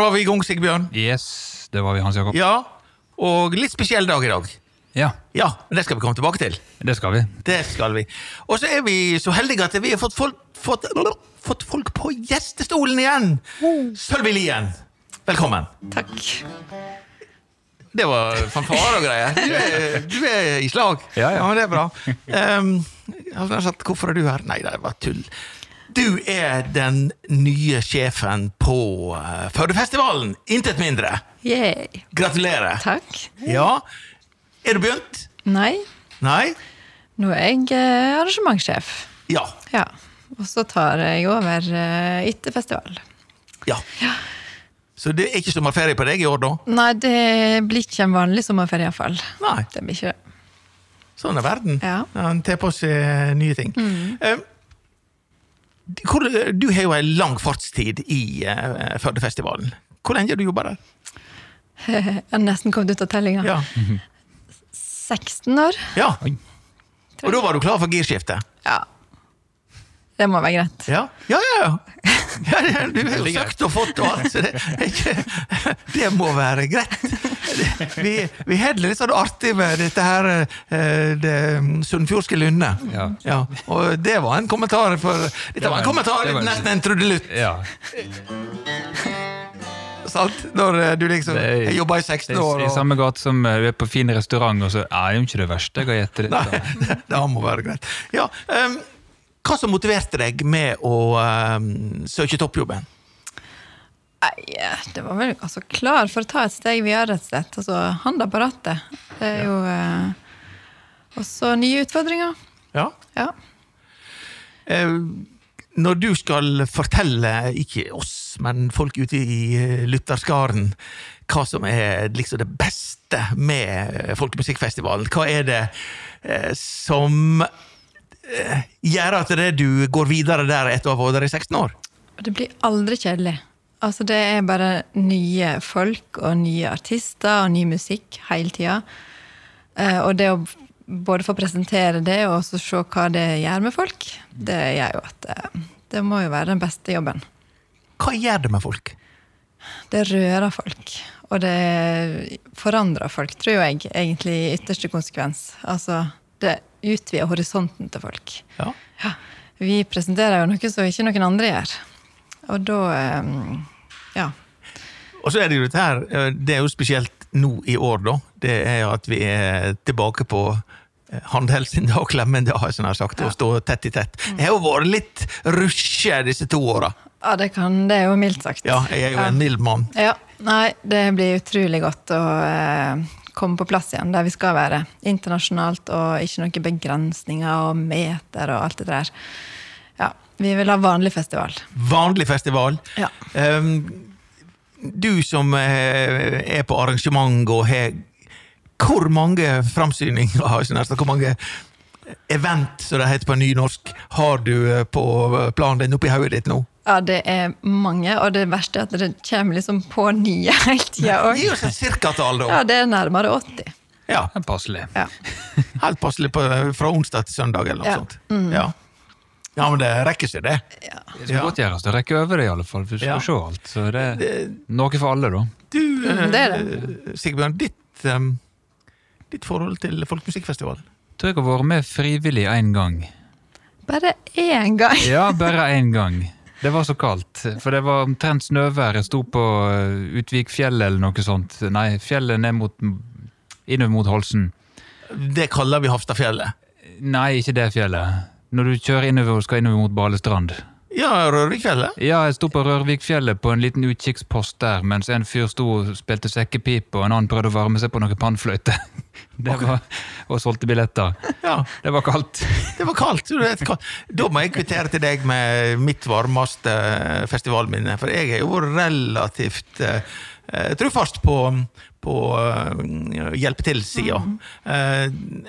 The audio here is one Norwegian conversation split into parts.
var vi i gang, Sigbjørn. Yes, det var vi, Hans Jakob. Ja, og litt spesiell dag i dag. Ja, Ja, men det skal vi komme tilbake til. det skal vi. Det skal vi. Og så er vi så heldige at vi har fått folk, fått, fått folk på gjestestolen igjen. Sølvi Lien, velkommen. Takk. Det var fanfare og greier. Du er, du er i slag. Ja, ja. ja men det er bra. Um, jeg har nær sagt, hvorfor er du her? Nei, det var tull. Du er den nye sjefen på uh, Førdefestivalen. Intet mindre. Yay. Gratulerer. Takk. Ja. Er du begynt? Nei, Nei? nå er jeg eh, arrangementssjef. Ja. Ja. Og så tar jeg over eh, etter festival. Ja. Så det er ikke sommerferie på deg i år, da? Nei, det blir ikke en vanlig sommerferie iallfall. Sånn er verden. Ja. Mm. Han tar på seg nye ting. Um, hvor, du har jo en lang fartstid i uh, Førdefestivalen. Hvor lenge har du jobba der? Jeg har nesten kommet ut av tellinga. Ja. 16 år. ja. Og da var du klar for girskiftet? Ja. Det må være greit. Ja, ja, ja. ja. Ja det- du har jo søkt og fått og alt, så det, ikke, det må være greit. Vi, vi har det litt sånn artig med dette her eh, det sunnfjordske lynne. Ja. og det var en kommentar for Dette var en kommentar, det var en- nesten en trudelutt. Ja, Sant? Når eh, du liksom har jobba i det 16 er år. i samme gate som eh, du er på fin restaurant, og så er det jo ikke det verste jeg har gjettet det, det må være greit. Ja, ehm, hva som motiverte deg med å ehm, søke toppjobben? Nei, det var vel altså klar for å ta et steg videre, rett og slett. Altså, handa på rattet. Det er jo eh, også nye utfordringer. Ja. Ja. Eh, når du skal fortelle, ikke oss, men folk ute i eh, lytterskaren, hva som er liksom det beste med Folkemusikkfestivalen, hva er det eh, som eh, gjør at det du går videre der etter å ha vært der i 16 år? Det blir aldri kjedelig. Altså, det er bare nye folk og nye artister og ny musikk hele tida. Eh, og det å både få presentere det og også se hva det gjør med folk, det gjør jo at eh, det må jo være den beste jobben. Hva gjør det med folk? Det rører folk. Og det forandrer folk, tror jeg, egentlig i ytterste konsekvens. Altså, det utvider horisonten til folk. Ja. Ja, vi presenterer jo noe som ikke noen andre gjør. Og da eh, Ja. Og så er det jo dette her, eh, det er jo spesielt nå i år, da. Det er at vi er tilbake på eh, håndhelsen og klemmen, det har jeg sånn sagt, sagt, og stå tett i tett. Jeg har jo vært litt rusje disse to åra. Ja, det, kan, det er jo mildt sagt. Ja, jeg er jo en mild mann. Ja, Nei, det blir utrolig godt å eh, komme på plass igjen der vi skal være. Internasjonalt og ikke noen begrensninger og meter og alt det der. Ja, Vi vil ha vanlig festival. Vanlig festival. Ja. Um, du som eh, er på arrangement og har Hvor mange framsyninger, hvor mange event, som det heter på nynorsk, har du eh, på planen din oppi hodet ditt nå? Ja, det er mange, og det verste er at det kommer liksom på nye hele tida òg. Gi oss et cirkatall, da. Ja, det er nærmere 80. Ja, Det er passelig. Ja. Helt passelig på, fra onsdag til søndag, eller noe Ja. sånt. Ja. ja, men det rekker seg, det. Det skal godt gjøres å rekke over det, i alle fall. Du skal Ja. se alt. Så det er noe for alle, da. Du, mm, det er Sigbjørn, ditt, um, ditt forhold til Folkemusikkfestivalen? Jeg tror jeg har vært med frivillig én gang. Bare én gang. Ja, bare én gang. Det var så kaldt. For det var omtrent snøvær. Jeg sto på eh, Utvikfjellet eller noe sånt. Nei, fjellet ned mot innover mot Holsen. Det kaller vi Hafstadfjellet. Nei, ikke det fjellet. Når du kjører innover og skal innover mot Balestrand. Ja, Rørvikfjellet. Ja, jeg sto på Rørvikfjellet på en liten utkikkspost der, mens en fyr sto og spilte sekkepipe, og en annen prøvde å varme seg på noe pannfløyte. Det var, og solgte billetter. Ja, Det var kaldt. det var kaldt. Da må jeg kvittere til deg med mitt varmeste festivalminne, for jeg er jo relativt uh, eh, trufast på, på eh, hjelpe til-sida. Eh,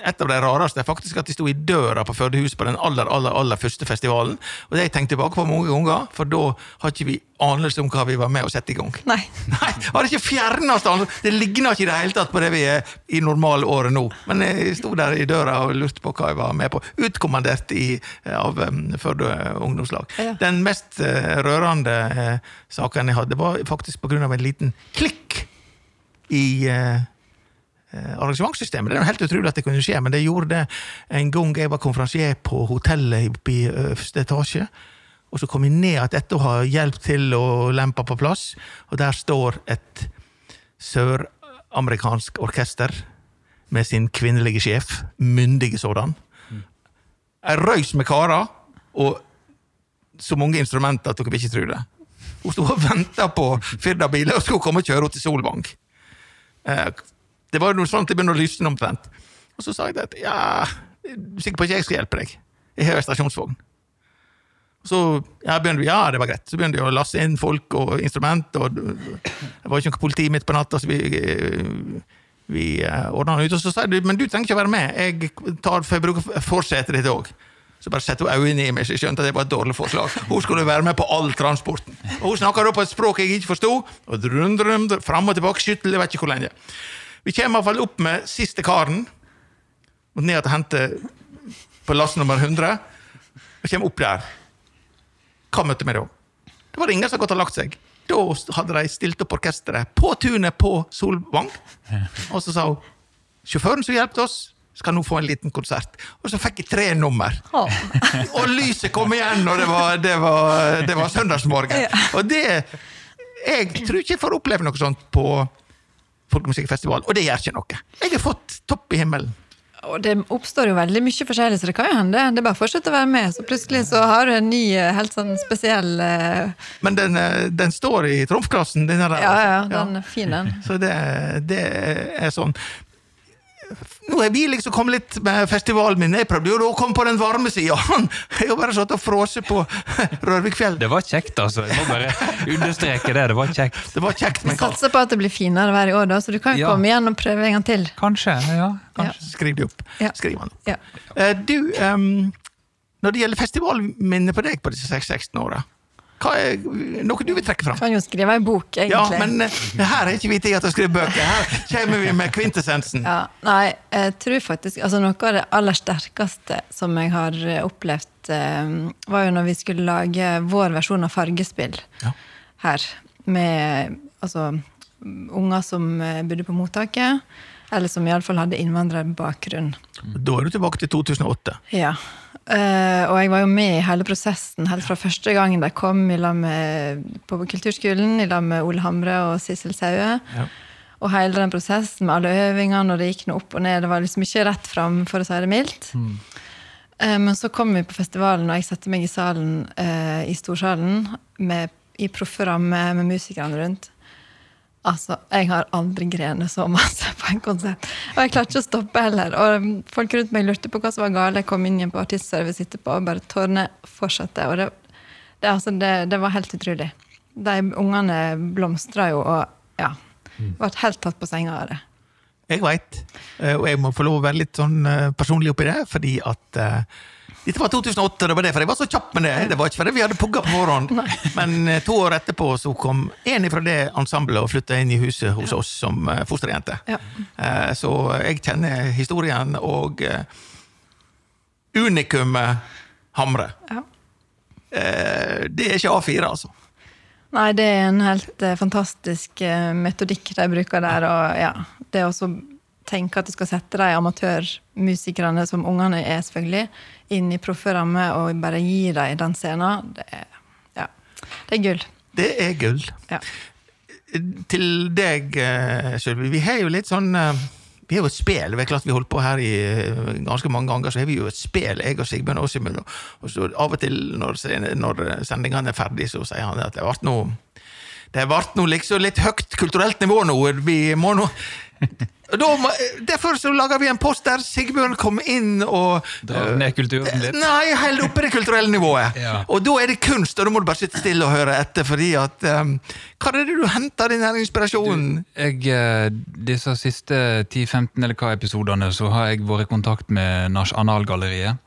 et av de rareste er faktisk at de sto i døra på Førdehuset på den aller aller, aller første festivalen. Og det har jeg tenkt tilbake på mange ganger, for da har ikke vi anelse om hva vi var med å sette i gang. Nei. Nei, har ikke fjernet. Det ligner ikke i det hele tatt på det vi er i normalåret nå. Men jeg sto der i døra og lurte på hva jeg var med på. Utkommandert i, av um, Førde ungdomslag. Ja. Den mest uh, rørende uh, saken jeg hadde, var faktisk av en liten klikk i eh, eh, arrangementssystemet. Det er jo helt utrolig at det kunne skje, men det gjorde det en gang jeg var konferansier på hotellet oppe i øverste etasje. Og så kom jeg ned at etter å ha hjelp til å lempe på plass, og der står et søramerikansk orkester med sin kvinnelige sjef, myndige sådan. En røys med karer, og så mange instrumenter at dere vil ikke tro det. Hun sto og venta på Firda-biler og skulle komme og kjøre henne til Solvang. Eh, Det var noe at det begynte å lysne omtrent. Og så sa jeg at ja, jeg er sikker på at jeg skal hjelpe deg. Jeg har stasjonsvogn. Så ja, begynte ja, det var greit. Så begynte vi å lasse inn folk og instrument. og Det var ikke noe politi midt på natta, så vi, vi ordna det ut. Og så sa de men du trenger ikke å være med, jeg tar for jeg bruker forsetet ditt òg. Så bare sette hun øynene i meg, så jeg skjønte at det var et dårlig forslag. Hun skulle være med på all transporten. Og hun snakka da på et språk jeg ikke forsto. Og drum, drum, drum, fram og tilbake, skyttel, jeg vet ikke hvor lenge. Vi kommer iallfall opp med siste karen. Og ned til hente på lass nummer 100. Og kommer opp der. Hva møtte vi da? Det var ingen som hadde gått og lagt seg. Da hadde de stilt opp orkesteret på tunet på Solvang. Og så sa hun sjåføren som hjalp oss, skal nå få en liten konsert. Og så fikk jeg tre nummer. Oh. Og lyset kom igjen, og det var, det var, det var søndagsmorgen. Og det Jeg tror ikke jeg får oppleve noe sånt på folkemusikkfestival, og det gjør ikke noe. Jeg har fått topp i himmelen. Og det oppstår jo veldig mye forskjellig, så det kan jo hende. Det er bare å fortsette å være med, så plutselig så har du en ny, eh, helt sånn spesiell uh... Men den, eh, den står i trumfklassen, den der. Ja, ja, den er fin, den. Så det, det er sånn. Nå er vi liksom kommet litt med festivalen min. Jeg prøvde jo da å komme på den varme sida. Jeg har bare satt og frosset på Rørvikfjell. Det var kjekt, altså. Jeg må bare understreke det. Det var kjekt. Det var kjekt, Vi men Vi satser på at det blir finere hver i år, da, så du kan jo Ja. komme igjen og prøve en gang til. Kanskje. Ja, Kanskje skriv det opp. Ja. Skriv den opp. Ja. Eh, Du, um, når det gjelder festivalminnet på deg på disse 16 åra, hva er noe du vil trekke fram? Kan jo skrive ei bok, egentlig. Ja, men eh, her er ikke vi tid til å skrive bøker. Her kommer vi med kvintessensen. Ja, nei, jeg tror faktisk altså Noe av det aller sterkeste som jeg har opplevd, eh, var jo når vi skulle lage vår versjon av Fargespill Ja. her. Med altså unger som eh, bodde på mottaket, eller som iallfall hadde innvandrerbakgrunn. Da er du tilbake til 2008. Ja. Uh, og jeg var jo med i hele prosessen helt fra første gangen de kom i lag med, på kulturskolen i lag med Ole Hamre og Sissel Saue. Ja. Og hele den prosessen med alle øvingene, og det gikk noe opp og ned. Det var liksom ikke rett fram, for å si det mildt. Eh, men så kom vi på festivalen, og jeg satte meg i salen, uh, i storsalen med, i proffe rammer med musikerne rundt. Altså, Jeg har aldri grenet så masse på en konsert. Og jeg klarte ikke å stoppe heller. Og um, Folk rundt meg lurte på hva som var galt. Jeg kom inn igjen på artistservice etterpå, og bare tårene fortsatte. Og det, det, altså, det, det var helt utrolig. De ungene blomstra jo, og ja. Ble helt tatt på senga av det. Jeg veit, og jeg må få lov å være litt sånn eh, personlig oppi det, fordi at eh, dette var 2008, det var derfor jeg var så kjapp med det. Det var ikke fordi vi hadde pugga på forhånd. Men eh, to år etterpå så kom en fra det ensemblet og flytta inn i huset hos oss som eh, fosterjente. Ja. Eh, Så jeg kjenner historien og unikumet Hamre. Ja. Det er ikke A4, altså. Nei, det er en helt fantastisk metodikk de bruker der. Og ja, det å så tenke at du skal sette de amatørmusikerne, som ungene er selvfølgelig, inn i proffe rammer og bare gi dem den scenen, det er, ja, det er gull. Det er gull. Ja. Til deg, eh, Sølvi. Vi har jo litt sånn eh, Vi har jo et spel. Det er klart vi holdt på her i eh, ganske mange ganger, så har vi jo et spel, jeg og Sigbjørn oss imellom. Og så av og til når, når sendingene er ferdig, så sier han at det ble noe det ble liksom litt høyt kulturelt nivå nå. Vi må nå da Derfor så lager vi en post der Sigbjørn kom inn og Drar ned kulturen litt. Nei, helt oppe det kulturelle nivået. Ja. Og da er det kunst, og da må du bare sitte stille og høre etter. fordi at um, Hva er det du henter din her inspirasjonen? Jeg, eh, disse siste 10-15 eller hva episodene så har jeg vært i kontakt med Nasjonalgalleriet.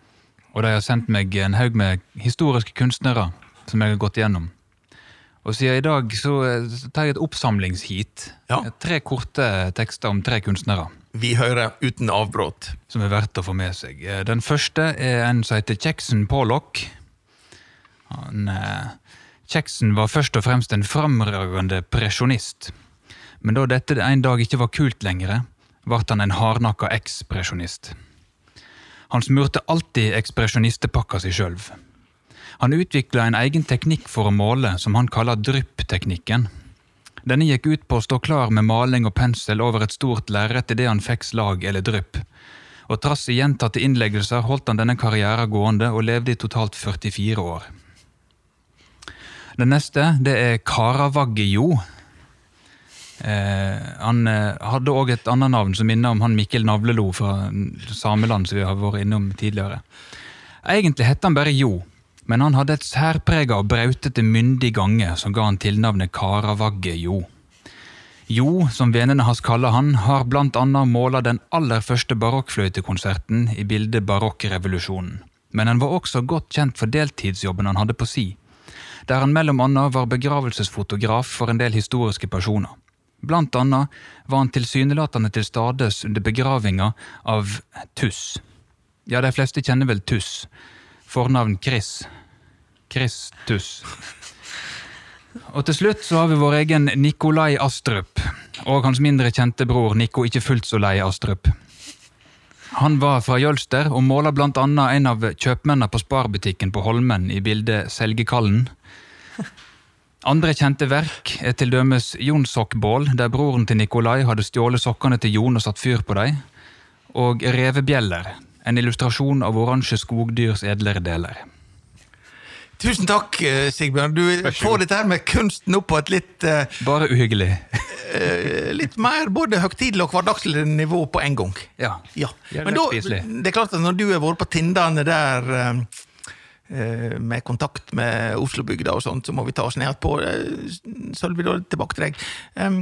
Og de har sendt meg en haug med historiske kunstnere som jeg har gått igjennom. Og siden i dag så tar jeg et oppsamlingsheat. Ja. Tre korte tekster om tre kunstnere Vi hører uten avbrudd. som er verdt å få med seg. Eh, Den første er en som heter Kjeksen Pollock. Han, eh, var først og fremst en fremragende presjonist. Men da dette en dag ikke var kult lenger, ble han en hardnakka ekspresjonist. Han smurte alltid ekspresjonistepakka si sjøl. Han utvikla en egen teknikk for å måle som han kaller drypp-teknikken. Denne gikk ut på å stå klar med maling og pensel over et stort lerret idet han fikk slag eller drypp. Og trass i gjentatte innleggelser holdt han denne karrieren gående og levde i totalt 44 år. Den neste det er Karavaggejo. Eh, han eh, hadde òg et annet navn som minner om han Mikkel Navlelo fra Sameland, som vi har vært innom tidligere. Egentlig het han bare Jo, men han hadde et særprega og brautete myndig gange som ga han tilnavnet Karavagge-Jo. Jo, som vennene hans kaller han, har blant annet måla den aller første barokkfløytekonserten i bildet Barokkrevolusjonen. Men han var også godt kjent for deltidsjobben han hadde på si, der han mellom annet var begravelsesfotograf for en del historiske personer. Blant annet var han tilsynelatende til stades under begravinga av Tuss. Ja, de fleste kjenner vel Tuss. Fornavn Chris. Kristus. Og til slutt så har vi vår egen Nikolai Astrup. Og hans mindre kjente bror Nico ikke fullt så lei Astrup. Han var fra Jølster og måla annet en av kjøpmennene på sparbutikken på Holmen i bildet Selgekallen. Andre kjente verk er til dømes Jon Sokkbål, der broren til Nikolai hadde stjålet sokkene til Jon og satt fyr på dem, og Revebjeller, en illustrasjon av oransje skogdyrs edlere deler. Tusen takk, eh, Sigbjørn. Du får dette her med kunsten opp på et litt, uh, Bare uhyggelig. eh, litt mer både høytidelig og hverdagslig nivå på en gang. Ja. Ja. Men da, det er klart at når du har vært på Tindane der eh, eh, med kontakt med Oslobygda og sånt, så må vi ta oss ned på eh, Sølvi, da tilbake til deg. Um,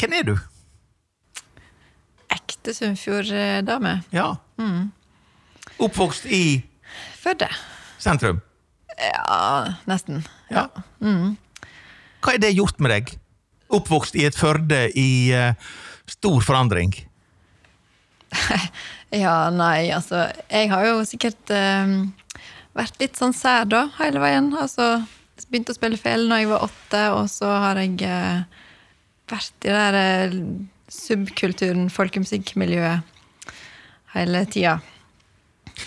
hvem er du? Ekte Sunnfjord-dame. Ja. Mm. Oppvokst i Førde. sentrum? Ja, nesten. Ja. Mm. Hva er det gjort med deg? Oppvokst i et Førde i uh, stor forandring? Ja, nei, altså Jeg har jo sikkert eh, vært litt sånn sær da, hele veien. Altså, begynte å spille fele når jeg var åtte, og så har jeg uh, vært i det der eh, subkulturen, folkemusikkmiljøet, hele tida.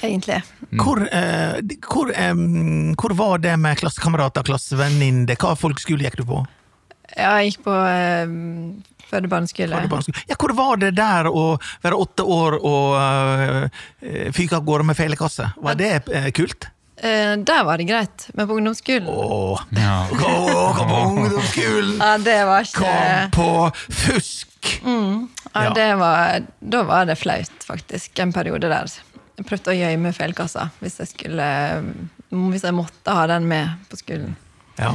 Egentlig. Hvor, eh, hvor, em, hvor var det med klassekamerater, klassevenninner? Hva folkeskole gikk du på? Ja, jeg gikk på eh, barneskole? Ja, hvor var det der å være åtte år og uh, fyke av gårde med felekasse? Var det uh, kult? Uh, der var det greit, men på ungdomsskolen Åh, Ja. Kom på ungdomsskolen! Ja, det var ikke Kom på fusk! Ja, Ja. det var, Da var det flaut, faktisk, en periode der. Jeg prøvde å gjemme feilkassa hvis jeg skulle Hvis jeg måtte ha den med på skolen. Ja,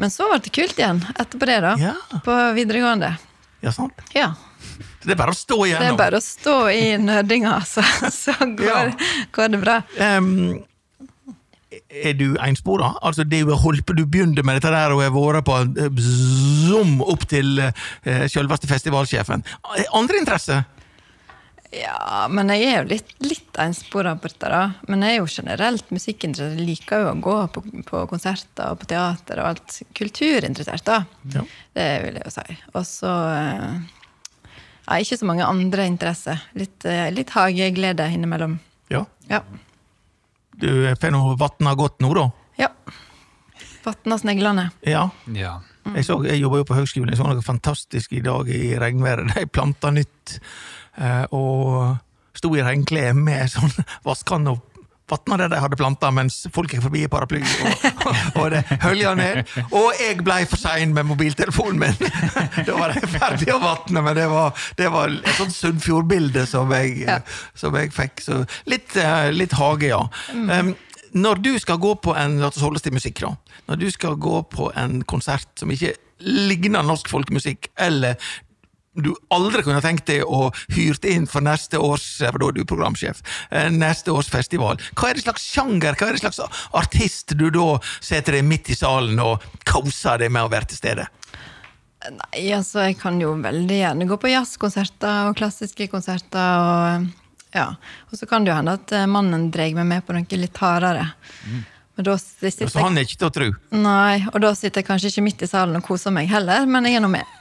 Men så ble det kult igjen etterpå det, da. Ja. På videregående. ja sant. Ja. Det er bare å stå Det er bare å stå i nødinga, så, så går, går det bra. Em, er du einspora? Altså, det er jo holdt på, du begynte med dette der og har vært på eh, zoom opp til eh, selveste festivalsjefen. Eh, Andre interesser? Ja, men jeg er jo litt, litt einspora på dette, da. Men jeg er jo generelt musikkinteressert. Jeg liker jo å gå på, på konserter og på teater og alt. Kulturinteressert, da. Ja. Det vil jeg jo si. Og så eh, ja, ikke så mange andre interesser. Litt, litt hageglede innimellom. ja. Ja. Du får nå vatna godt nå, da? ja. Vatna sneglene. Ja. ja. Jeg, så, jeg jobba jo på høgskolen, jeg så noe fantastisk i dag i regnværet. De planta nytt eh, og sto i regnklær med sånn vasskanne og vatna det de hadde planta, mens folk gikk forbi i paraply, og, og det hølja ned. Og jeg blei for sein med mobiltelefonen min! da var jeg ferdig å vatne, men det var, det var et sånt Sunnfjord-bilde som, Ja. som jeg fikk. Så litt, eh, litt hage, ja. Um, når du skal gå på en La oss holde oss til musikk, da. Når du skal gå på en konsert som ikke ligner norsk folkemusikk, eller du aldri kunne tenkt deg å hyrt inn for neste års for da er du programsjef, eh, neste års festival. Hva er det slags sjanger, hva er det slags artist du da setter deg midt i salen og koser deg med å være til stede? Nei, altså jeg kan jo veldig gjerne gå på jazzkonserter og klassiske konserter. og ja. Og så kan det jo hende at eh, mannen drar meg med på noe litt hardere. Men da sitter Så han er ikke til å tro? Nei, og da sitter jeg kanskje ikke midt i salen og koser meg heller, men jeg er nå med.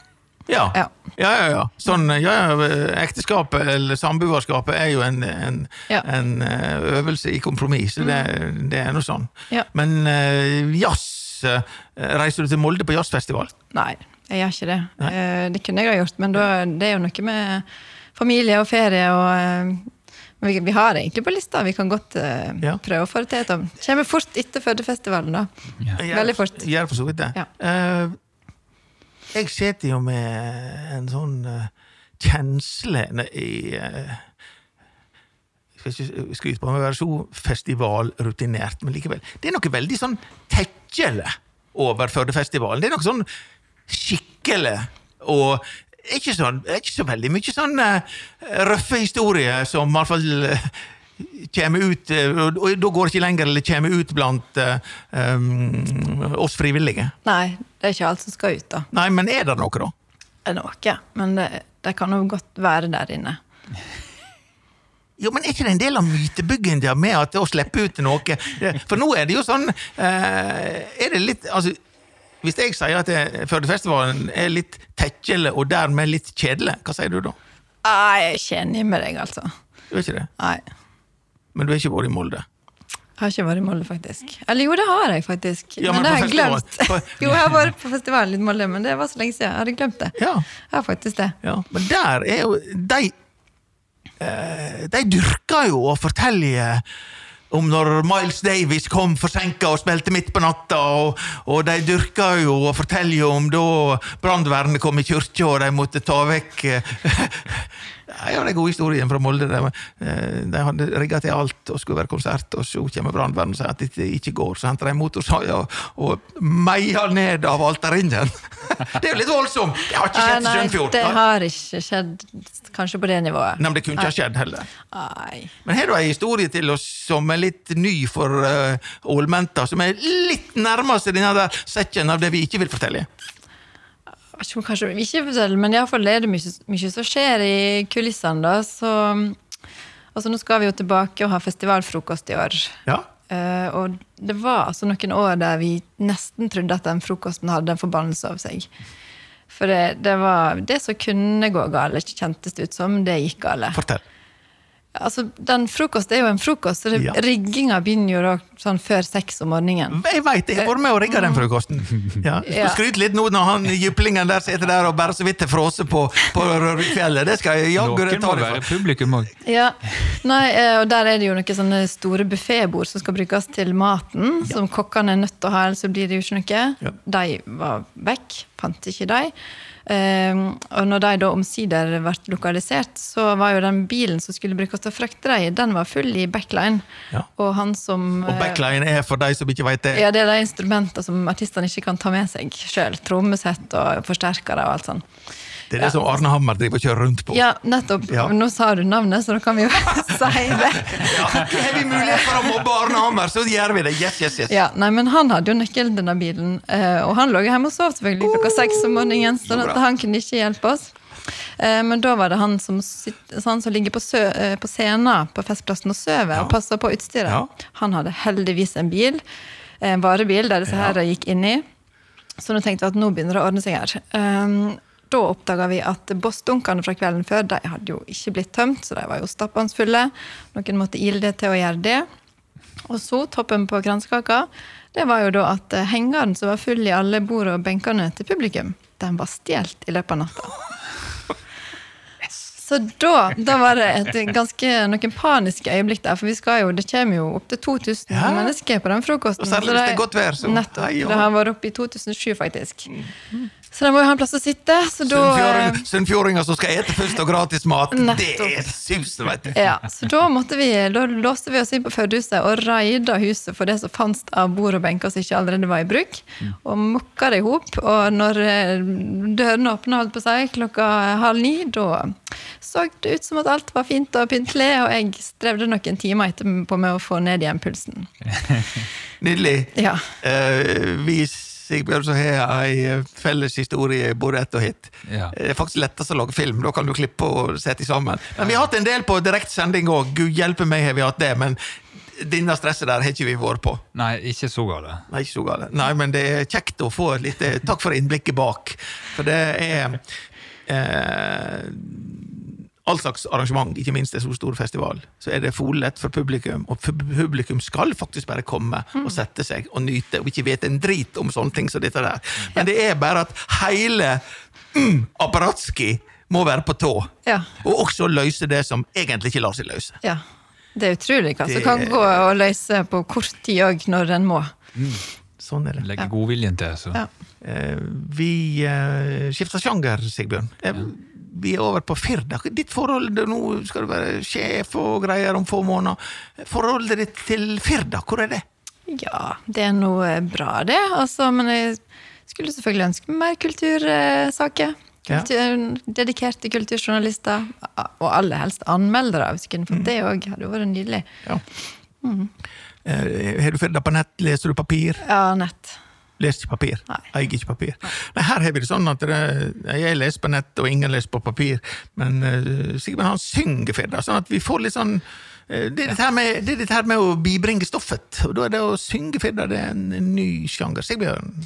Ja. Ja. ja, ja, ja. Sånn, ja, ja, ekteskapet eller samboerskapet er jo en, en, Ja. en eh, øvelse i kompromiss, så det, det er noe sånn. Ja. Men eh, jazz eh, Reiser du til Molde på jazzfestival? Nei, jeg gjør ikke det. Nei? Det kunne jeg ha gjort, men da, det er jo noe med familie og ferie og vi, vi har det egentlig på lista. Vi kan godt uh, Ja. prøve å få det til. Tom. Kommer fort etter Førdefestivalen, da. Ja. Veldig fort. Gjør for så vidt det. Ja. Eh, jeg sitter jo med en sånn eh, kjensle i eh, Jeg skal ikke skryte på meg å være så festivalrutinert, men likevel. Det er noe veldig sånn tekkjele over Førdefestivalen. Det er noe sånn skikkelig og ikke, sånn, ikke så veldig mye sånn uh, røffe historier som i hvert fall eh, kommer ut eh, og, og da går det ikke lenger eller kommer ut blant um, oss frivillige. Nei, det er ikke alt som skal ut, da. Nei, men er det noe, da? Det er noe, men det, det kan jo godt være der inne. Jo, men Er ikke det en del av mytebygginga med at å slippe ut noe For nå er det jo sånn eh, Er det litt altså, Hvis jeg sier at det- Førdefestivalen er litt tekkjele og dermed litt kjedelig, hva sier du da? Nei, jeg er ikke enig med deg, altså. Du er ikke det? Nei. Men du har ikke vært i Molde? Jeg har ikke vært i Molde, faktisk. Eller jo, det har jeg faktisk. Ja, men men det har jeg glemt. jo, jeg har vært på festivalen i Molde, men det var så lenge siden. Jeg hadde glemt det. Ja. Jeg har faktisk det. Ja, men der er jo De, eh, de dyrker jo å fortelle om når Miles Davis kom forsinka og spilte midt på natta, og, og de dyrka jo og forteller jo om da brannvernet kom i kirka og de måtte ta vekk eh, Ja, det er god historien fra Molde. De, eh, de hadde rigga til alt og skulle være konsert, og så kommer brannvernet og sier at dette ikke går. Så henter de motorsaga og meier ned av alterringen. Det er jo litt voldsomt! Det har ikke skjedd i Sunnfjord. det har ikke skjedd kanskje på det nivået. Nei, men det kunne ikke ha skjedd heller. Ai. Men har du ei historie til oss som er litt ny for uh, ålmenta, som er litt nærmest denne der sekken av det vi ikke vil fortelle? Vet ikke om Kanskje ikke forteller, men iallfall er det mye, mye som skjer i kulissene. da, så altså Nå skal vi jo tilbake og ha festivalfrokost i år. Ja. Uh, og det var altså noen år der vi nesten trodde at den frokosten hadde en forbannelse over seg. For det, det var det som kunne gå galt, kjentes det ut som, det gikk galt. Fortell. Altså, den frokost er jo en frokost, så Ja. rigginga begynner jo da sånn før seks om morgenen. Jeg veit, jeg har vært med og rigga den frokosten. Ja. Ja. Skryt litt nå når han jyplingen der sitter der og bare så vidt har frosset på, på Rørvikfjellet. Det skal jeg jaggu Noen ta må det være publikum òg. Ja, Nei, eh, og der er det jo noen sånne store buffébord som skal brukes til maten, som kokkene er nødt til å ha, ellers så blir det jo ikke noe. Ja. De var vekk, fant ikke de. Um, og når de da omsider ble lokalisert, så var jo den bilen som skulle brukes til å frakte dem, den var full i backline. Ja. Og han som Og backline er for de som ikke veit det. Ja, det er de instrumentene som artistene ikke kan ta med seg sjøl. Trommesett og forsterkere og alt sånt. Det er det som Arne Hammer driver og kjører rundt på. Ja, nettopp. Ja. Nå sa du navnet, så da kan vi jo si det. Ja, Har vi mulighet for å mobbe Arne Hammer, så gjør vi det. Yes, yes, yes. Ja, nei, men Han hadde jo nøkkelen til denne bilen, eh, og han lå hjemme og sov selvfølgelig klokka seks om morgenen. sånn at han kunne ikke hjelpe oss. Eh, Men da var det han som, han som ligger på, sø, eh, på scenen på Festplassen og sover Ja. og passer på utstyret. Ja. Han hadde heldigvis en bil, en varebil, der disse Ja. her gikk inn i. Så nå tenkte vi at nå begynner det å ordne seg her. Um, da oppdaga vi at bossdunkene fra kvelden før de hadde jo ikke blitt tømt, så de var jo stappende fulle. Noen måtte ile det til å gjøre det. Og så, toppen på kransekaka, det var jo da at eh, hengeren som var full i alle bord og benkene til publikum, den var stjålet i løpet av natta. Så da, da var det et ganske, noen paniske øyeblikk der, for vi skal jo, det kommer jo opp til 2000 Ja. mennesker på den frokosten. Og særlig hvis det er godt vær, så- Nettopp. Det har vært oppe i 2007, faktisk. Så de må jo ha en plass å sitte, så Sunnfjording- Sunnfjordinger som skal ete først og gratis mat. Det Nettopp. er sus, vet du. Ja, så da, vi, da låste vi oss inn på Førdehuset og raida huset for det som fantes av bord og benker som ikke allerede var i bruk. Og mokka det i hop. Og når eh, dørene åpna holdt på seg klokka halv ni, da så det ut som at alt var fint og pyntelig, og jeg strevde noen timer etterpå med å få ned igjen pulsen. Nydelig. Ja. Uh, vi Sigbjørn som har ei eh, felles historie både ett og hit. Ja. Det er faktisk lettest å lage film, da kan du klippe og sette sammen. Men vi har hatt en del på direkte sending òg, gud hjelpe meg har vi hatt det. Men denne stresset der har ikke vi vært på. Nei, ikke så gale. Nei, ikke så gale. Nei, men det er kjekt å få et lite Takk for innblikket bak. For det er eh, all slags arrangement, ikke minst en så stor festival, så er det folett for publikum. Og publikum skal faktisk bare komme og sette seg og nyte, og ikke vite en drit om sånne ting som dette der. Men det er bare at hele mm, apparatski må være på tå. Ja. Og også løse det som egentlig ikke lar seg løse. ja. Det er utrolig hva som Det- kan gå og løse på kort tid òg, når en må. Sånn er det. Legge godviljen til, så. Ja. Eh, vi eh, skifter sjanger, Sigbjørn. Eh, Vi er over på Firda. Ditt forhold Nå skal du være sjef og greier om få måneder. Forholdet ditt til Firda, hvor er det? Ja, det er noe bra, det. Altså, men jeg skulle selvfølgelig ønske mer kultursaker. Ja. Dedikerte kulturjournalister, og aller helst anmeldere. Hvis du kunne Mm. fått det òg, hadde vært nydelig. Ja. Mm. har du Firda på nett? Leser du papir? Ja, nett. Leser ikke papir. Nei. Eier ikke papir. Nei, her har vi det sånn at det, jeg leser på nett, og ingen leser på papir. Men uh, Sigbjørn han synger Firda, sånn at vi får litt sånn eh, det er, dette her med, det er dette her med å bibringe stoffet, og da er det å synge Firda det er en, en ny sjanger. Sigbjørn?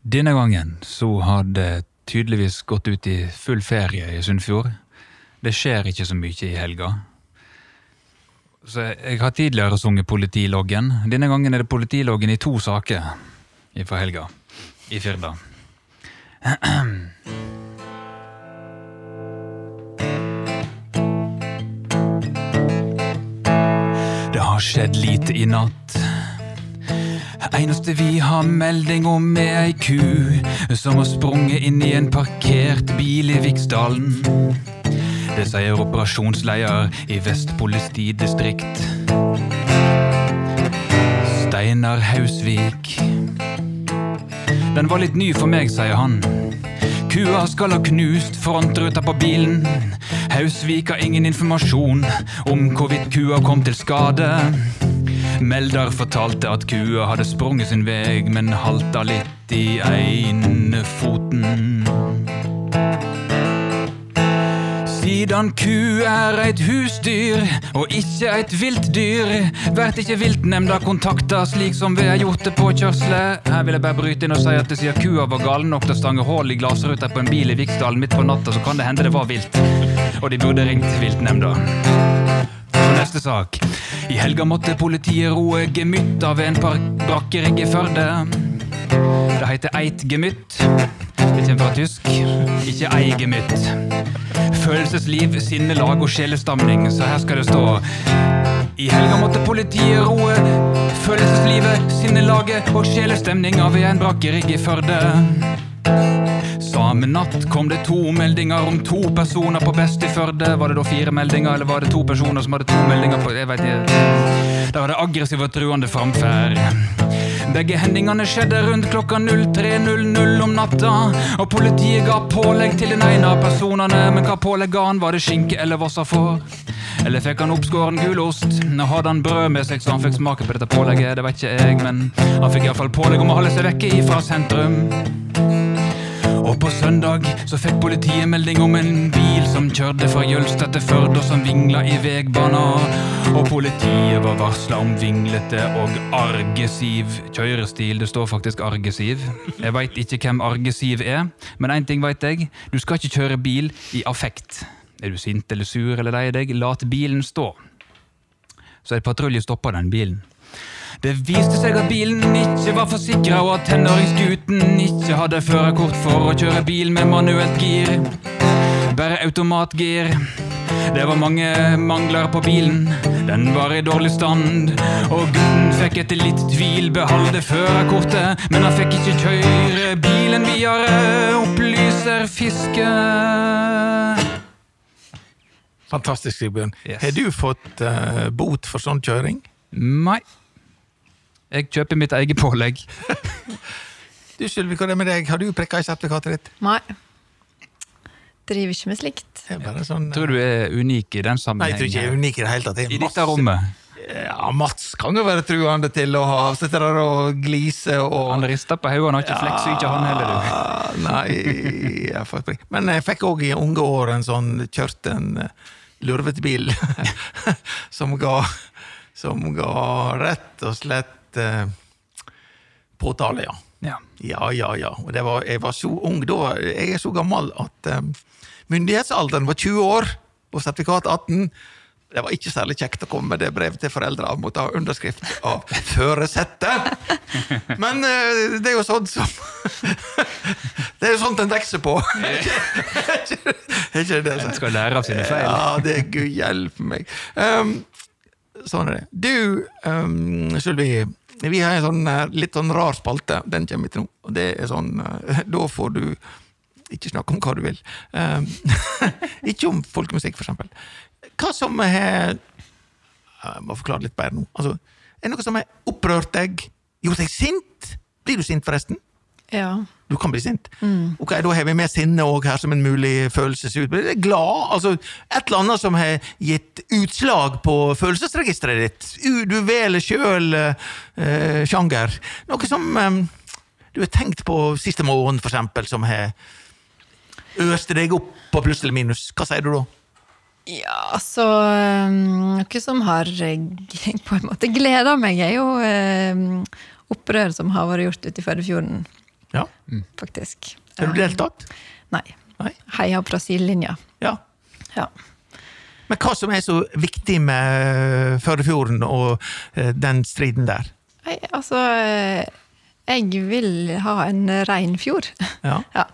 Denne gangen så har det tydeligvis gått ut i full ferie i Sunnfjord. Det skjer ikke så mye i helga. Så jeg har tidligere sunget politiloggen. Denne gangen er det politiloggen i to saker fra helga i Firda. Det har skjedd lite i natt. Eneste vi har melding om er ei ku som har sprunget inn i en parkert bil i Viksdalen. Det sier operasjonsleder i Vest politidistrikt. Steinar Hausvik. Den var litt ny for meg, sier han. Kua skal ha knust frontruta på bilen. Hausvik har ingen informasjon om hvorvidt kua kom til skade. Melder fortalte at kua hadde sprunget sin vei, men halta litt i ene Siden ku er eit husdyr og ikke eit viltdyr, vert ikke viltnemnda kontakta slik som vi har gjort det på kjørsle. Her vil jeg bare bryte inn og si at siden kua var galen nok til å stange hull i glassruta på en bil i Viksdalen midt på natta, så kan det hende det var vilt. Og de burde ringt viltnemnda. Neste sak. I helga måtte politiet roe gemytta ved en brakkerigg i Førde. Det heter eit gemytt. Det kommer fra tysk. Ikke ei gemytt. Følelsesliv, sinnelag og sjelestamning, så her skal det stå. I helga måtte politiet roe følelseslivet, sinnelaget og sjelestemninga ved en brakkerigg i Førde. Samme natt kom det to meldinger om to personer på Best i Førde. Var det da fire meldinger, eller var det to personer som hadde to meldinger på Jeg vet ikke. Da var det aggressiv og truende framferd. Begge hendingene skjedde rundt klokka 03.00 om natta. Og politiet ga pålegg til den ene av personene, men hva pålegg ga han? Var det skinke eller vossafår? Eller fikk han oppskåren gulost? Hadde han brød med seg, så han fikk smake på dette pålegget. Det vet ikke jeg, men han fikk iallfall pålegg om å holde seg vekke ifra sentrum. På søndag så fikk politiet melding om en bil som kjørte fra Jølstad til Førde, og som vingla i veibana. Og politiet var varsla om vinglete og argesiv kjørestil. Det står faktisk argesiv. Jeg veit ikke hvem argesiv er, men én ting veit jeg. Du skal ikke kjøre bil i affekt. Er du sint eller sur eller lei deg, lat bilen stå. Så en patrulje stoppa den bilen. Det viste seg at bilen ikke var forsikra, og at tenåringsgutten ikke hadde førerkort for å kjøre bil med manuelt gir. Bare automatgir. Det var mange mangler på bilen, den var i dårlig stand. Og gutten fikk etter litt tvil beholde førerkortet, men han fikk ikke kjøre bilen videre, opplyser Fiske. Fantastisk, Sigbjørn. Yes. Har du fått uh, bot for sånn kjøring? Nei. Jeg kjøper mitt eget pålegg. Du, Sylvi, hva er det med deg? Har du prikka i sertifikatet ditt? Nei. Driver ikke med slikt. Sånn... eh, Tror du er unik i den sammenhengen. Nei, jeg tror ikke jeg er unik i det hele tatt. Det er I masse- dette rommet. Ja, Mats kan jo være truende til å ha sitter der og glise og Han rister på hodet, han har ikke fleks, ikke han heller, du. Nei, jeg får Men jeg fikk òg i unge år en sånn kjørte en eh, lurvete bil som ga Som ga rett og slett eh, påtale, ja. Ja. Ja, ja, ja. Og det var, jeg var så ung da. Jeg er så gammel at um, myndighetsalderen var 20 år, og sertifikat 18. Det var ikke særlig kjekt å komme med det brevet til foreldre og måtte ha underskrift av føresettet! Men uh, det er jo sånn som Det er jo sånt en vokser på. Er ikke det? En skal lære av sine feil. Ja, det er gud hjelpe meg. Um, sånn er det. Du, um, Sylvi, vi har en sånn eh, litt sånn rar spalte. Den kommer ikke nå. Og det er sånn eh, Da får du ikke snakke om hva du vil. Um, ikke om folkemusikk, for eksempel. Hva som har Jeg må forklare litt bedre nå. Altså, er det noe som har opprørt deg? Gjort deg sint? Blir du sint, forresten? Ja. Du kan bli sint. Ok, Da har vi med sinne også her som en mulig følelsesutbredelse. Glad, altså et eller annet som har gitt utslag på følelsesregisteret ditt. Du velger sjøl eh, sjanger. Noe som eh, du har tenkt på siste måned, for eksempel, som har øst deg opp på pluss eller minus. Hva sier du da? Ja, så um, Noe som har eh, på en måte gleda meg, er jo um, opprør som har vært gjort ute i Førdefjorden, Ja, faktisk. Har du deltatt? Nei. Nei? Heia Brasil-linja. Ja. Ja. Men hva som er så viktig med Førdefjorden og eh, den striden der? Nei, altså eh, Jeg vil ha en rein fjord. Ja. Ja.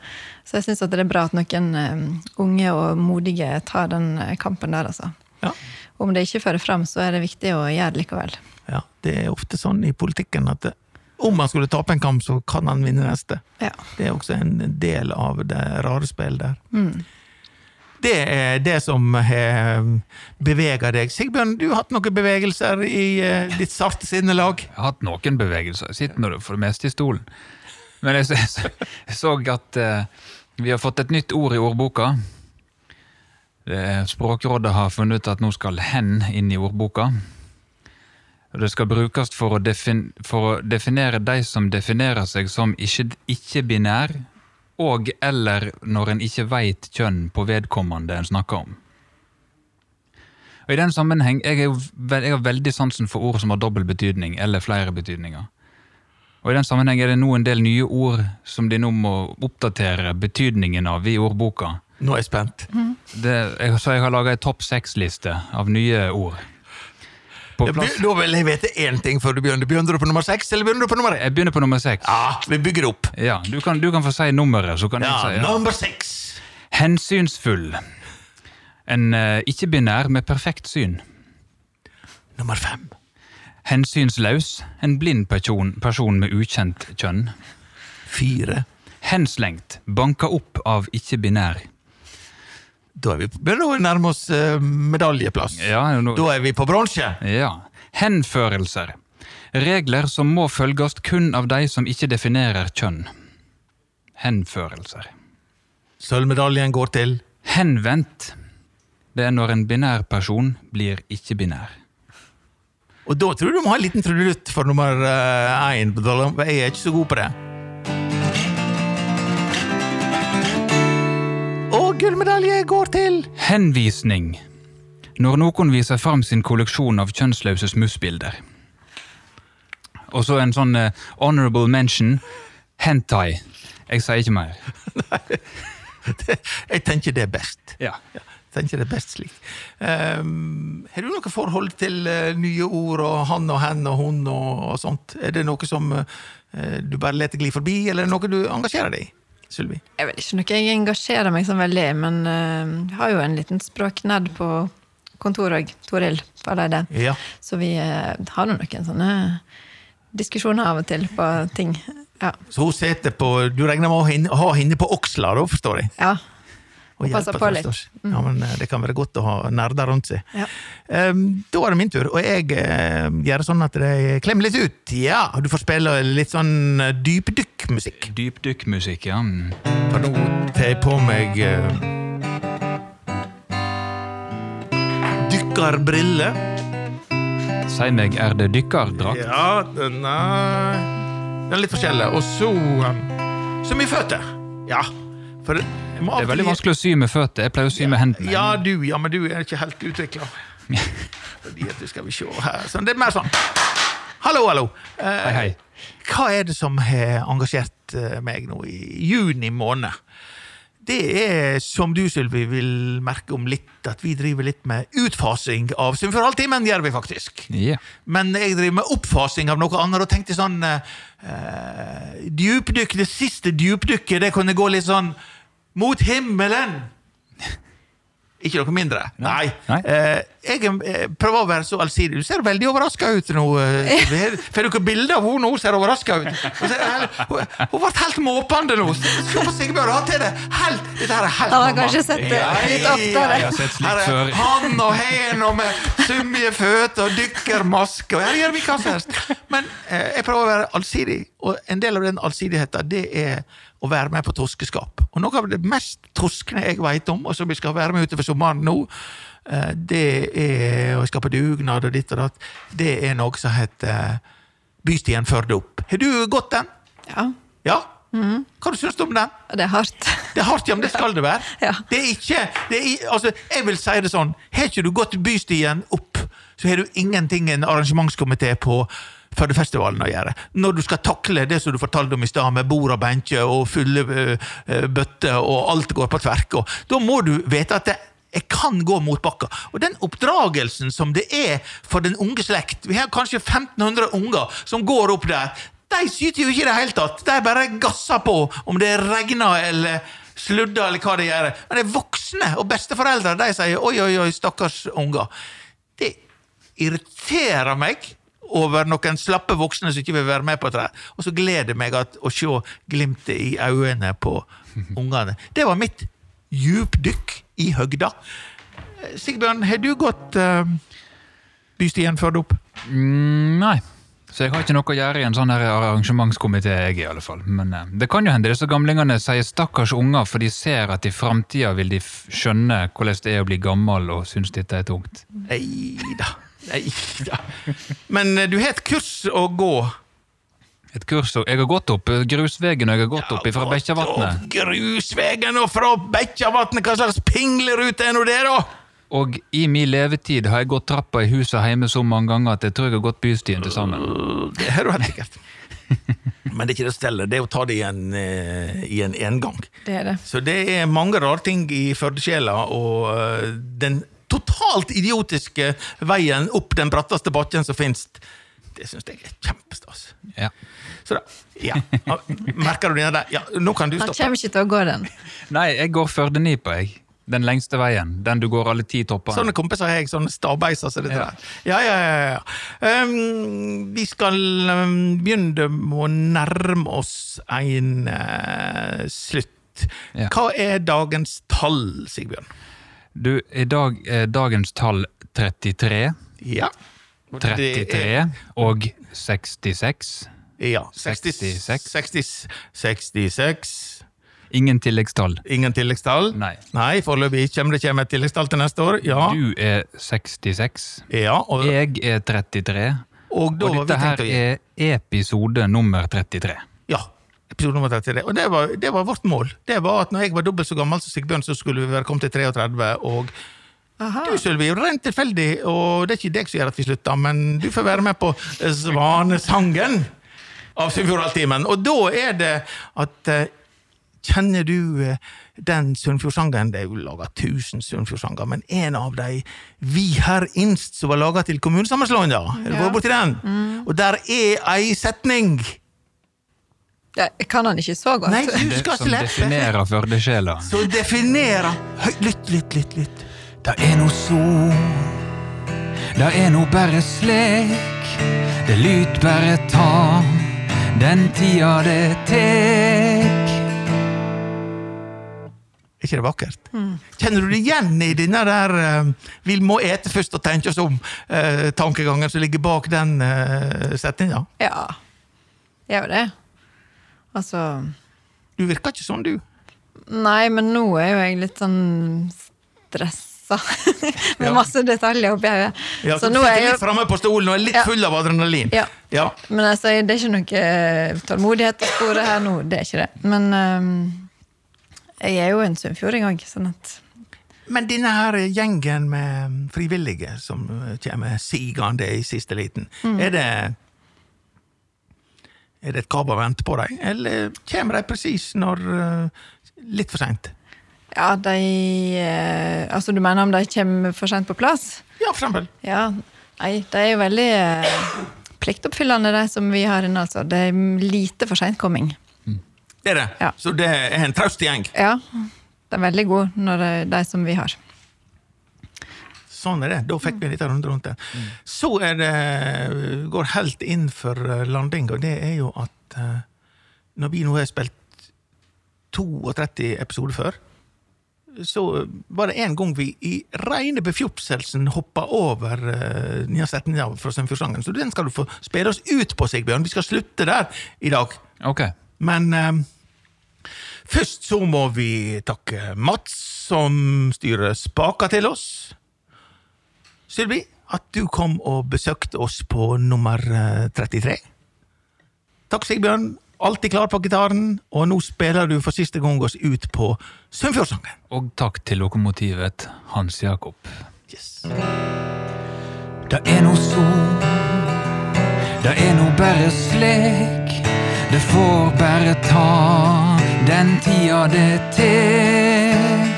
Så jeg syns det er bra at noen unge og modige tar den eh, kampen der, altså. Ja. Om det ikke fører fram, så er det viktig å gjøre det likevel. Ja, det er ofte sånn i politikken at om han skulle tape en kamp, så kan han vinne neste. Ja. Det er også en del av det rare spillet der. Det er det som har bevega deg. Sigbjørn, du har hatt noen bevegelser i eh, ditt sarte sinnelag? Jeg har hatt noen bevegelser. Jeg sitter nå for det meste i stolen. Men jeg, så- jeg så at eh, vi har fått et nytt ord i ordboka. Språkrådet har funnet ut at nå skal 'hen' inn i ordboka. Og Det skal brukes for å, defin for å definere de som definerer seg som ikke- ikke-binær, og eller når en ikke veit kjønn på vedkommende en snakker om. Og I den sammenheng, er jeg har veldig sansen for ord som har dobbel betydning, eller flere betydninger. Og I den sammenheng er det nå en del nye ord som de nå må oppdatere betydningen av i ordboka. Nå er jeg spent. Det, jeg, så jeg har laga ei topp seks-liste av nye ord. På plass. Da vil jeg vite én ting før du begynner. Begynner du på nummer seks, eller begynner du på nummer én? Jeg begynner på nummer seks. Ja, vi bygger opp. Ja, du kan, du kan få si nummeret, så kan Ja, jeg si ja. nummer seks. Hensynsfull. En uh, ikke-binær med perfekt syn. Nummer fem. Hensynsløs. En blind person, person med ukjent kjønn. Fire. Henslengt. Banka opp av ikke-binær. Da er vi på, begynner å nærme oss eh, medaljeplass. Ja, nå- Da er vi på bronse. Ja. Henførelser. Regler som må følges kun av de som ikke definerer kjønn. Henførelser. Sølvmedaljen går til Henvendt. Det er når en binær person blir ikke-binær. Og da tror du du må ha en liten trudelutt for nummer én. for Jeg er ikke så god på det. Gullmedalje går til Henvisning. Når noen viser fram sin kolleksjon av kjønnsløse smussbilder. Og så en sånn eh, honorable mention. Hentai. Jeg sier ikke mer. Nei Jeg tenker det er best. Ja. Ja, jeg tenker det er best slik. Um, har du noe forhold til uh, nye ord og han og hen og hun og, og sånt? Er det noe som uh, du bare lar gli forbi, eller er det noe du engasjerer deg i? Sylvi? Jeg vet ikke noe jeg engasjerer meg så veldig men uh, har jo en liten språknerd på kontoret òg. Toril. Ja. Så vi uh, har nå noen sånne diskusjoner av og til på ting. Ja. Så hun sitter på Du regner med å ha henne på Oksla, da, forstår jeg? ja. Og hjelpe på til, litt. forstås. Ja, men eh, Det kan være godt å ha nerder rundt seg. Ja. Um, da er det min tur, og jeg uh, gjør sånn at jeg klemmer litt ut. Ja, Du får spille litt sånn uh, dypdykkmusikk. Dypdykkmusikk, ja. Mm. For nå tar jeg på meg uh, dykkerbriller. Si meg, er det dykkerdrakt? Ja, den er, den er litt forskjellig. Og så um, Så mye føtter. Ja. For det, Det er veldig vanskelig å sy med føtter. Jeg pleier å sy med hendene. Ja, du, ja, men du er ikke helt utvikla. Fordi at du skal vi se her. sånn, det er mer sånn Hallo, hallo. Eh, Hei, hei. Hva er det som har engasjert eh, meg nå i juni måned? Det er, som du, Sylvi, vil merke om litt, at vi driver litt med utfasing av Symfonialtimen, gjør vi faktisk. Yeah. Men jeg driver med oppfasing av noe annet, og tenkte sånn eh, Djupdykk, det siste djupdykket, det kunne gå litt sånn mot himmelen. Ikke noe mindre. Nei. Nei. Eh, jeg eh, prøver å være så allsidig. Du ser veldig overraska ut nå. eh. Får dere bilde av henne nå? Ser overraska ut. Hun, ser, hun, hun ble helt måpende nå. Se på Sigbjørn, han til det helt Dette her er helt Han har normalt. kanskje sett det Ja, litt oftere. Jeg har sett slikt her er før. han og hen og med summige føtter og dykkermaske. og Her gjør vi hva som helst. Men eh, jeg prøver å være allsidig, og en del av den allsidigheten det er å være med på torskeskap. Og noe av det mest toskende jeg vet om, og som vi skal være med utover sommeren nå, eh, det er å skape dugnad og ditt og datt. Det er noe som heter eh, Bystien Førde opp. Har du gått den? ja. Ja? Hva du syns du om den? Det er hardt. Det er hardt, ja, men det skal det være. Ja. Det er ikke det er, altså, Jeg vil si det sånn, har ikke du gått bystien opp, så har du ingenting en arrangementskomité på Førdefestivalen å gjøre. Når du skal takle det som du fortalte om i stad, med bord og benker og fulle øh, øh, bøtter, og alt går på tverk, og da må du vite at det jeg kan gå mot bakka. Og den oppdragelsen som det er for den unge slekt Vi har kanskje 1500 unger som går opp der. De syter jo ikke i det hele tatt. De bare gasser på om det regner eller sludder eller hva det gjør. Men de voksne og besteforeldre de sier oi, oi, oi, stakkars unger. Det irriterer meg over noen slappe voksne som ikke vil være med på det. Og så gleder jeg meg at, å se glimtet i øynene på ungene. Det var mitt djupdykk i høgda. Eh, Sigbjørn, har du gått uh, bystien før det opp? Mm, nei. Så jeg har ikke noe å gjøre i en sånn her arrangementskomité, jeg i alle fall. Men uh, det kan jo hende disse gamlingene sier 'stakkars unger', for de ser at i framtida vil de skjønne hvordan det er å bli gammel og synes dette er tungt. Nei da. Nei da. Men eh, du har et kurs å gå. Et kurs, og Jeg har gått opp eh, grusvegen, og jeg har gått opp fra Bekkjavatnet. Opp Grusvegen og fra Bekkjavatnet, hva slags pinglerute er nå det, da? Og i min levetid har jeg gått trappa i huset hjemme så mange ganger at jeg tror jeg har gått bystien til sammen. Det er du helt sikkert. Men det er ikke det stellet, det er å ta det i en, eh, i en engang. Det er det. Så det er mange rare ting i Førdesjela, og eh, den totalt idiotiske veien opp den bratteste bakken som finnes, det syns jeg er kjempestas. Ja. Så da, ja. Merker du den der? Ja, nå kan du Han kommer ikke til å gå den. Nei, jeg går Førdenipa, jeg. Den lengste veien. Den du går alle ti toppene. Sånne kompiser har jeg, sånne stabeiser som dette Ja. der. Ja, ja, ja. ja. Um, vi skal um, begynne med å nærme oss en uh, slutt. Ja. Hva er dagens tall, Sigbjørn? Du, i dag er dagens tall 33, Ja. 33 er- og 66. Ja. 60, 66. 60, 66. Ingen tilleggstall. Ingen tilleggstall? Nei. Nei, foreløpig kommer det kommer et tilleggstall til neste år. Ja. Du er 66. ja og, Jeg er 33. og Og dette her er episode nummer 33. Ja. Episode nummer 33. Og det var, det var vårt mål. Det var at når jeg var dobbelt så gammel som Sigbjørn, så skulle vi være kommet til 33. Og Aha. du, Sølvi, rent tilfeldig, og det er ikke deg som gjør at vi slutter, men du får være med på Svanesangen av Sunnfjordhalvtimen. Og da er det at eh, Kjenner du eh, den Sunnfjordsangen? Det er jo laga 1000 Sunnfjordsanger, men en av de Vi her innst som var laga til kommunesammenslåinga. Har du Ja. vært borti den? Og der er ei setning Ja, jeg kan han ikke så godt. Nei, husk skal som definerer Førdesjela. Som definerer Lytt, lytt, lytt. lytt. Det er no sol, det er no bare slik. Det lyt bare ta den tida det tek. Er ikke det vakkert? Kjenner du det igjen i denne der uh, 'vi må ete først og tenke oss om'-tankegangen som ligger bak den uh, setninga? Ja, gjør jo det. Altså Du virker ikke sånn, du. Nei, men nå er jo jeg litt sånn stressa. Med Ja. masse detaljer oppi hodet. Ja, så så nå er jeg litt framme på stolen og er litt Ja. full av adrenalin. Ja. Ja. Men altså, det er ikke noe eh, tålmodighet å spore her nå. Det er ikke det. Men um, jeg er jo en sunnfjording òg, sånn at Men denne her gjengen med frivillige som eh, kommer sigende i siste liten, Mm. er det er det et krav å vente på dem, eller kommer de presis når eh, Litt for seint? Ja, de eh, Altså, du mener om de kommer for sent på plass? Ja, for eksempel. Ja. Nei, de er jo veldig eh, pliktoppfyllende, de som vi har inne, altså. Det er lite for sentkomming. Det er det. Ja. Så det er en traust gjeng. Ja. De er veldig gode når det er de som vi har. Sånn er det. Da fikk vi en litt runde rundt det. Så er det går helt inn for eh, landing, og det er jo at eh, når vi nå har spilt 32 episoder før, så var det en gang vi i reine befjopselsen hoppa over uh, nye setninger fra Sunnfjordsangen. Så den skal du få spille oss ut på, Sigbjørn. Vi skal slutte der i dag. Ok. Men eh, først så må vi takke Mats, som styrer spaka til oss. Sylvi, at du kom og besøkte oss på nummer eh, 33. Takk, Sigbjørn. Alltid klar på gitaren, og nå spiller du for siste gang oss ut på Sunnfjordsangen. Og takk til lokomotivet Hans Jakob. Yes. Det er no sol, det er no bare slik. Det får bare ta den tida det tek.